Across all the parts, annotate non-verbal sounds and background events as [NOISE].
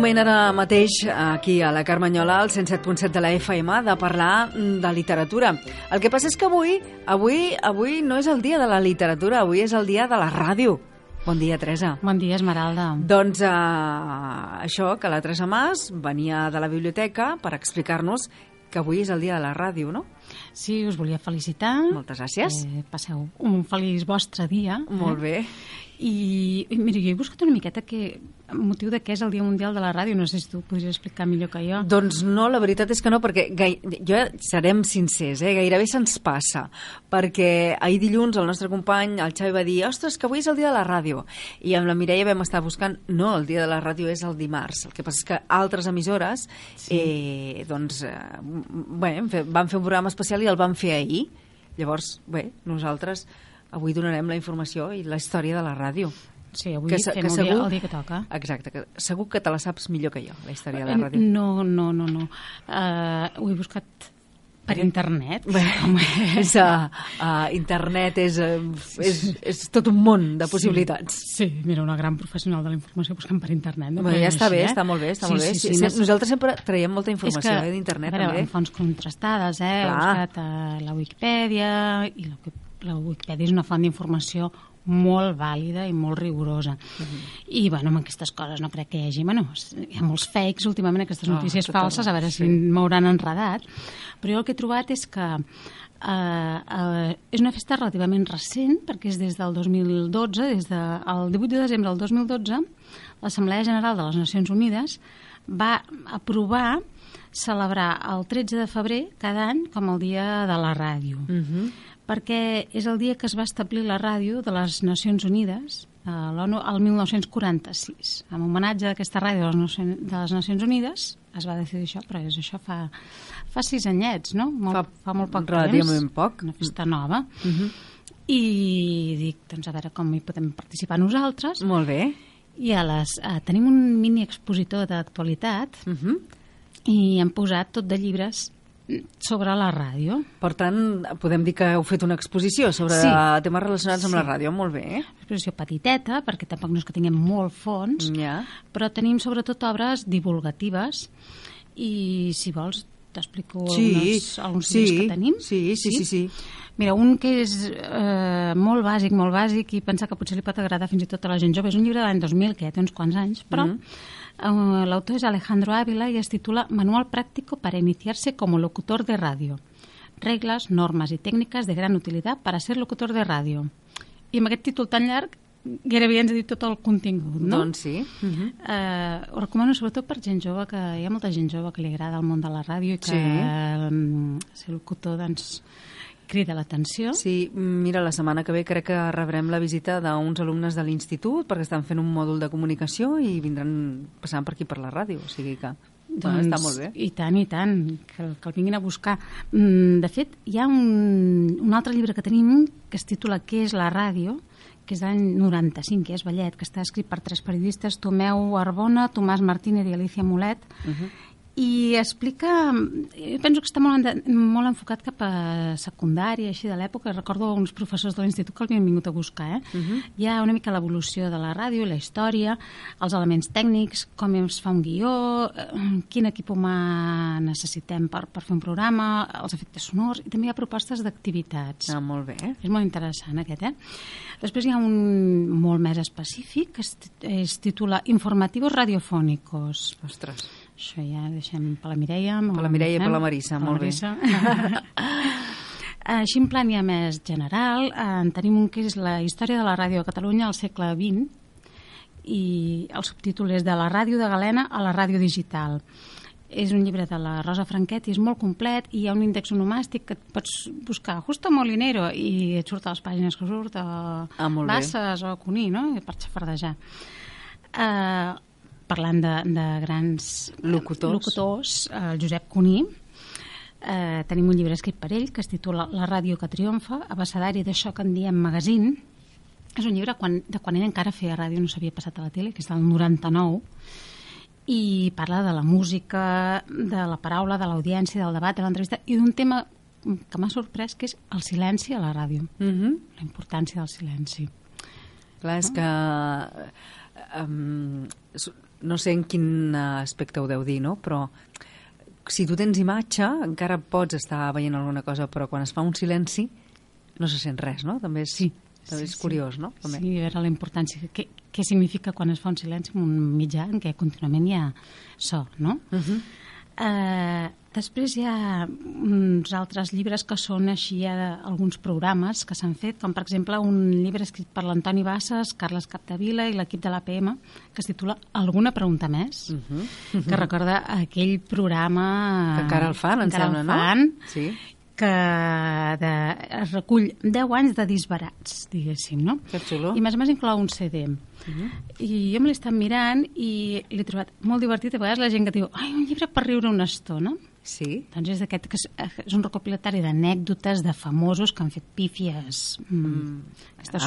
Moment ara mateix aquí a la Carmanyola, al 107.7 de la FM, de parlar de literatura. El que passa és que avui, avui, avui no és el dia de la literatura, avui és el dia de la ràdio. Bon dia, Teresa. Bon dia, Esmeralda. Doncs eh, això, que la Teresa Mas venia de la biblioteca per explicar-nos que avui és el dia de la ràdio, no? Sí, us volia felicitar. Moltes gràcies. Eh, passeu un feliç vostre dia. Molt eh? bé. I, i mira, jo he buscat una miqueta que, motiu de què és el Dia Mundial de la Ràdio, no sé si tu podries explicar millor que jo. Doncs no, la veritat és que no, perquè gai... jo serem sincers, eh? gairebé se'ns passa, perquè ahir dilluns el nostre company, el Xavi, va dir ostres, que avui és el dia de la ràdio, i amb la Mireia vam estar buscant, no, el dia de la ràdio és el dimarts, el que passa és que altres emissores sí. eh, doncs, eh, bé, van fer un programa especial i el van fer ahir, llavors, bé, nosaltres avui donarem la informació i la història de la ràdio. Sí, avui que, fem que el, segur, dia, el dia que toca. Exacte, que segur que te la saps millor que jo, la història de la ràdio. No, no, no, no. Uh, ho he buscat per internet. Bé, [LAUGHS] és, uh, uh, internet és, uh, és, és tot un món de possibilitats. Sí, sí, mira, una gran professional de la informació buscant per internet. No? Bé, ja està així, bé, eh? està molt bé, està sí, molt bé. Sí, sí, sí, sí, nosaltres sempre traiem molta informació eh, d'internet. també. fonts contrastades, eh? Clar. He buscat uh, la Wikipedia i la Wikipedia la Wikipedia és una font d'informació molt vàlida i molt rigorosa. Uh -huh. I, bueno, amb aquestes coses no crec que hi hagi... Bueno, hi ha molts fakes últimament, aquestes ah, notícies falses, a veure sí. si m'hauran enredat. Però jo el que he trobat és que eh, eh, és una festa relativament recent, perquè és des del 2012, des del de, 18 de desembre del 2012, l'Assemblea General de les Nacions Unides va aprovar celebrar el 13 de febrer cada any com el dia de la ràdio. Uh -huh perquè és el dia que es va establir la ràdio de les Nacions Unides, a l'ONU, el 1946. En homenatge a aquesta ràdio de les, Nacions, Unides es va decidir això, però és això fa, fa sis anyets, no? Molt, fa, fa molt poc relativament temps. poc. Una festa nova. Uh mhm. -huh. I dic, doncs a veure com hi podem participar nosaltres. Molt bé. I a les, eh, tenim un mini expositor d'actualitat uh mhm. -huh. i hem posat tot de llibres sobre la ràdio. Per tant, podem dir que heu fet una exposició sobre sí. temes relacionats amb sí. la ràdio, molt bé. Una exposició petiteta, perquè tampoc no és que tinguem molt fons, ja. però tenim sobretot obres divulgatives i, si vols, t'explico sí, alguns, alguns sí, que tenim. Sí, sí, sí, sí. sí. Mira, un que és eh, molt bàsic, molt bàsic, i pensa que potser li pot agradar fins i tot a la gent jove, és un llibre de l'any 2000, que ja té uns quants anys, però mm -hmm L'autor és Alejandro Ávila i es titula Manual práctico para iniciarse como locutor de radio. Regles, normes i tècniques de gran utilitat per a ser locutor de ràdio. I amb aquest títol tan llarg gairebé ens ha dit tot el contingut, no? Doncs sí. Uh -huh. uh, ho recomano sobretot per gent jove, que hi ha molta gent jove que li agrada el món de la ràdio i que sí. um, ser locutor, doncs, crida l'atenció. Sí, mira, la setmana que ve crec que rebrem la visita d'uns alumnes de l'institut perquè estan fent un mòdul de comunicació i vindran passant per aquí per la ràdio, o sigui que... Doncs, bueno, està molt bé. I tant, i tant, que, que el vinguin a buscar. Mm, de fet, hi ha un, un altre llibre que tenim que es titula Què és la ràdio?, que és d'any 95, que és Ballet, que està escrit per tres periodistes, Tomeu Arbona, Tomàs Martínez i Alicia Molet, uh -huh i explica, jo penso que està molt, molt enfocat cap a secundària, així de l'època, recordo uns professors de l'institut que l'havien vingut a buscar, eh? Uh -huh. Hi ha una mica l'evolució de la ràdio, la història, els elements tècnics, com es fa un guió, eh, quin equip humà necessitem per, per fer un programa, els efectes sonors, i també hi ha propostes d'activitats. Ah, molt bé. És molt interessant aquest, eh? Després hi ha un molt més específic, que es, es titula Informativos radiofònicos. Ostres això ja deixem per la Mireia. Per la Mireia i per la Marissa, per molt Marissa. bé. [LAUGHS] Així en plan ja més general, eh, en tenim un que és la història de la ràdio a Catalunya al segle XX i el subtítol és de la ràdio de Galena a la ràdio digital. És un llibre de la Rosa Franquet i és molt complet i hi ha un índex onomàstic que et pots buscar Justo Molinero i et surt a les pàgines que surt a ah, Basses o Cuní, no? per xafardejar. Uh, parlant de, de grans locutors, locutors el Josep Cuní, eh, tenim un llibre escrit per ell que es titula La ràdio que triomfa, abecedari d'això que en diem magazine. És un llibre quan, de quan ell encara feia ràdio, no s'havia passat a la tele, que és del 99, i parla de la música, de la paraula, de l'audiència, del debat, de l'entrevista, i d'un tema que m'ha sorprès, que és el silenci a la ràdio. Mm -hmm. La importància del silenci. Clar, és que... Um, no sé en quin aspecte ho deu dir, no? Però si tu tens imatge, encara pots estar veient alguna cosa, però quan es fa un silenci no se sent res, no? També és, sí, també sí, és curiós, no? També. Sí, veure la importància. Què, què significa quan es fa un silenci en un mitjà en què contínuament hi ha so, no? Uh -huh. Uh, després hi ha uns altres llibres que són així, hi ha alguns programes que s'han fet, com per exemple un llibre escrit per l'Antoni Bassas, Carles Capdevila i l'equip de l'APM, que es titula Alguna pregunta més, Uh -huh. que recorda aquell programa... Que encara el fan, em sembla, el no? fan, Sí. Que de, es recull 10 anys de disbarats, diguéssim, no? Que xulo. I més o menys inclou un CD. Uh -huh. I jo me l'he estat mirant i l'he trobat molt divertit. A vegades la gent que diu, ai, un llibre per riure una estona. Sí. Doncs és d'aquest que és, és un recopilatori d'anècdotes de famosos que han fet pífies mm,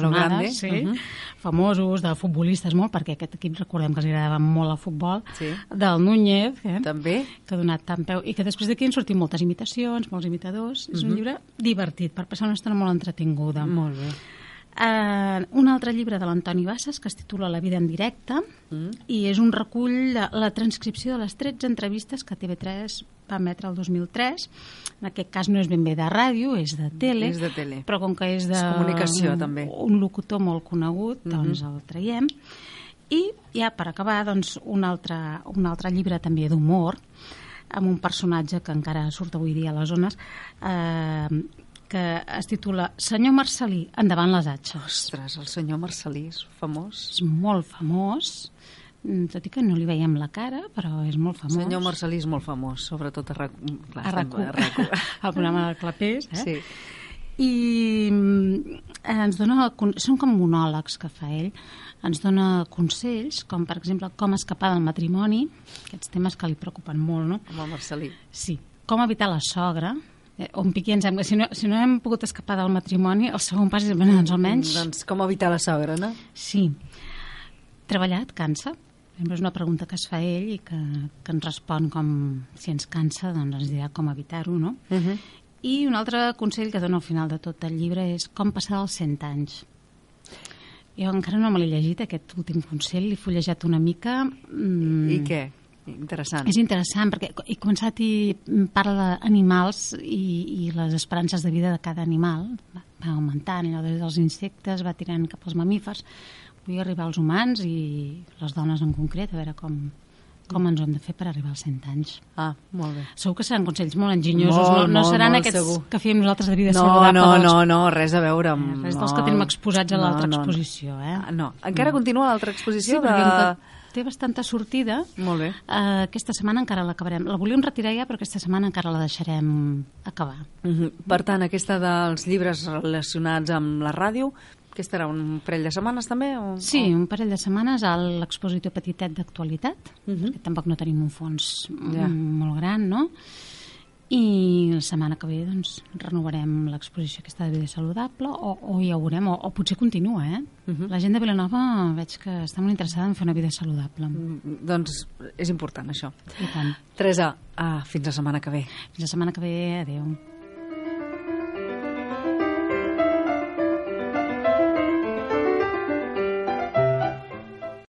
lo grande. sí, Uh -huh. famosos, de futbolistes molt, perquè aquest equip recordem que els agradava molt el futbol, Sí. del Núñez, eh? També? que ha donat tant peu, i que després d'aquí han sortit moltes imitacions, molts imitadors. És Mhm. un llibre divertit, per passar una estona molt entretinguda. Molt bé. Uh, un altre llibre de l'Antoni Bassas que es titula La vida en directe Mm. i és un recull de la transcripció de les 13 entrevistes que TV3 va emetre el 2003 en aquest cas no és ben bé de ràdio és de tele, És de tele. però com que és de És comunicació, un, també. un locutor molt conegut doncs Mhm. el traiem i ja per acabar doncs, un, altre, un altre llibre també d'humor amb un personatge que encara surt avui dia a les zones eh, que es titula Senyor Marcelí, endavant les atxes. Ostres, el senyor Marcelí és famós. És molt famós, mm, tot i que no li veiem la cara, però és molt El famós. senyor Marcelí és molt famós, sobretot a RAC... Clar, a estem- RAC1, a RAC1. [LAUGHS] el programa de Clapés, eh? Sí. I mm, ens dona, són com monòlegs que fa ell, ens dona consells, com per exemple com escapar del matrimoni, aquests temes que li preocupen molt, no? Amb el Marcelí. Sí, com evitar la sogra, eh, on piqui ens hem... Si no, si no hem pogut escapar del matrimoni, el segon pas és, bueno, doncs almenys... Doncs com evitar la sogra, no? Sí. Treballar et cansa? Sempre és una pregunta que es fa ell i que, que ens respon com si ens cansa, doncs ens dirà com evitar-ho, no? Uh -huh. I un altre consell que dona al final de tot el llibre és com passar dels 100 anys. Jo encara no me l'he llegit, aquest últim consell, l'he fullejat una mica. Mm, I què? Interessant. És interessant, perquè he començat i parla d'animals i, i les esperances de vida de cada animal. Va, va augmentant, allò des dels insectes va tirant cap als mamífers. Vull arribar als humans i les dones en concret, a veure com, com ens ho hem de fer per arribar als 100 anys. Ah, molt bé. Segur que seran consells molt enginyosos, Molt, no, no molt, seran molt aquests segur. que fèiem nosaltres de vida No, saludable. no, dels- no, no, res a veure amb... Eh, res dels no. que tenim exposats a l'altra No, no, no. exposició, eh? Ah, no, encara continua l'altra Sí, exposició perquè de... que té bastanta sortida, Molt bé. eh, aquesta setmana encara l'acabarem. La volíem retirar ja, però aquesta setmana encara la deixarem acabar. Mhm. Per tant, aquesta dels llibres relacionats amb la ràdio, que estarà un parell de setmanes també? O... Sí, un parell de setmanes a l'expositor Petitet d'actualitat, Mhm. perquè tampoc no tenim un fons ja. molt gran, no? I la setmana que ve doncs, renovarem l'exposició aquesta de vida saludable o, o ja veurem, o, o potser continua, eh? Mhm. La gent de Vilanova veig que està molt interessada en fer una vida saludable. Mm, Doncs és important, això. I tant. Teresa, ah, fins la setmana que ve. Fins la setmana que ve, adeu.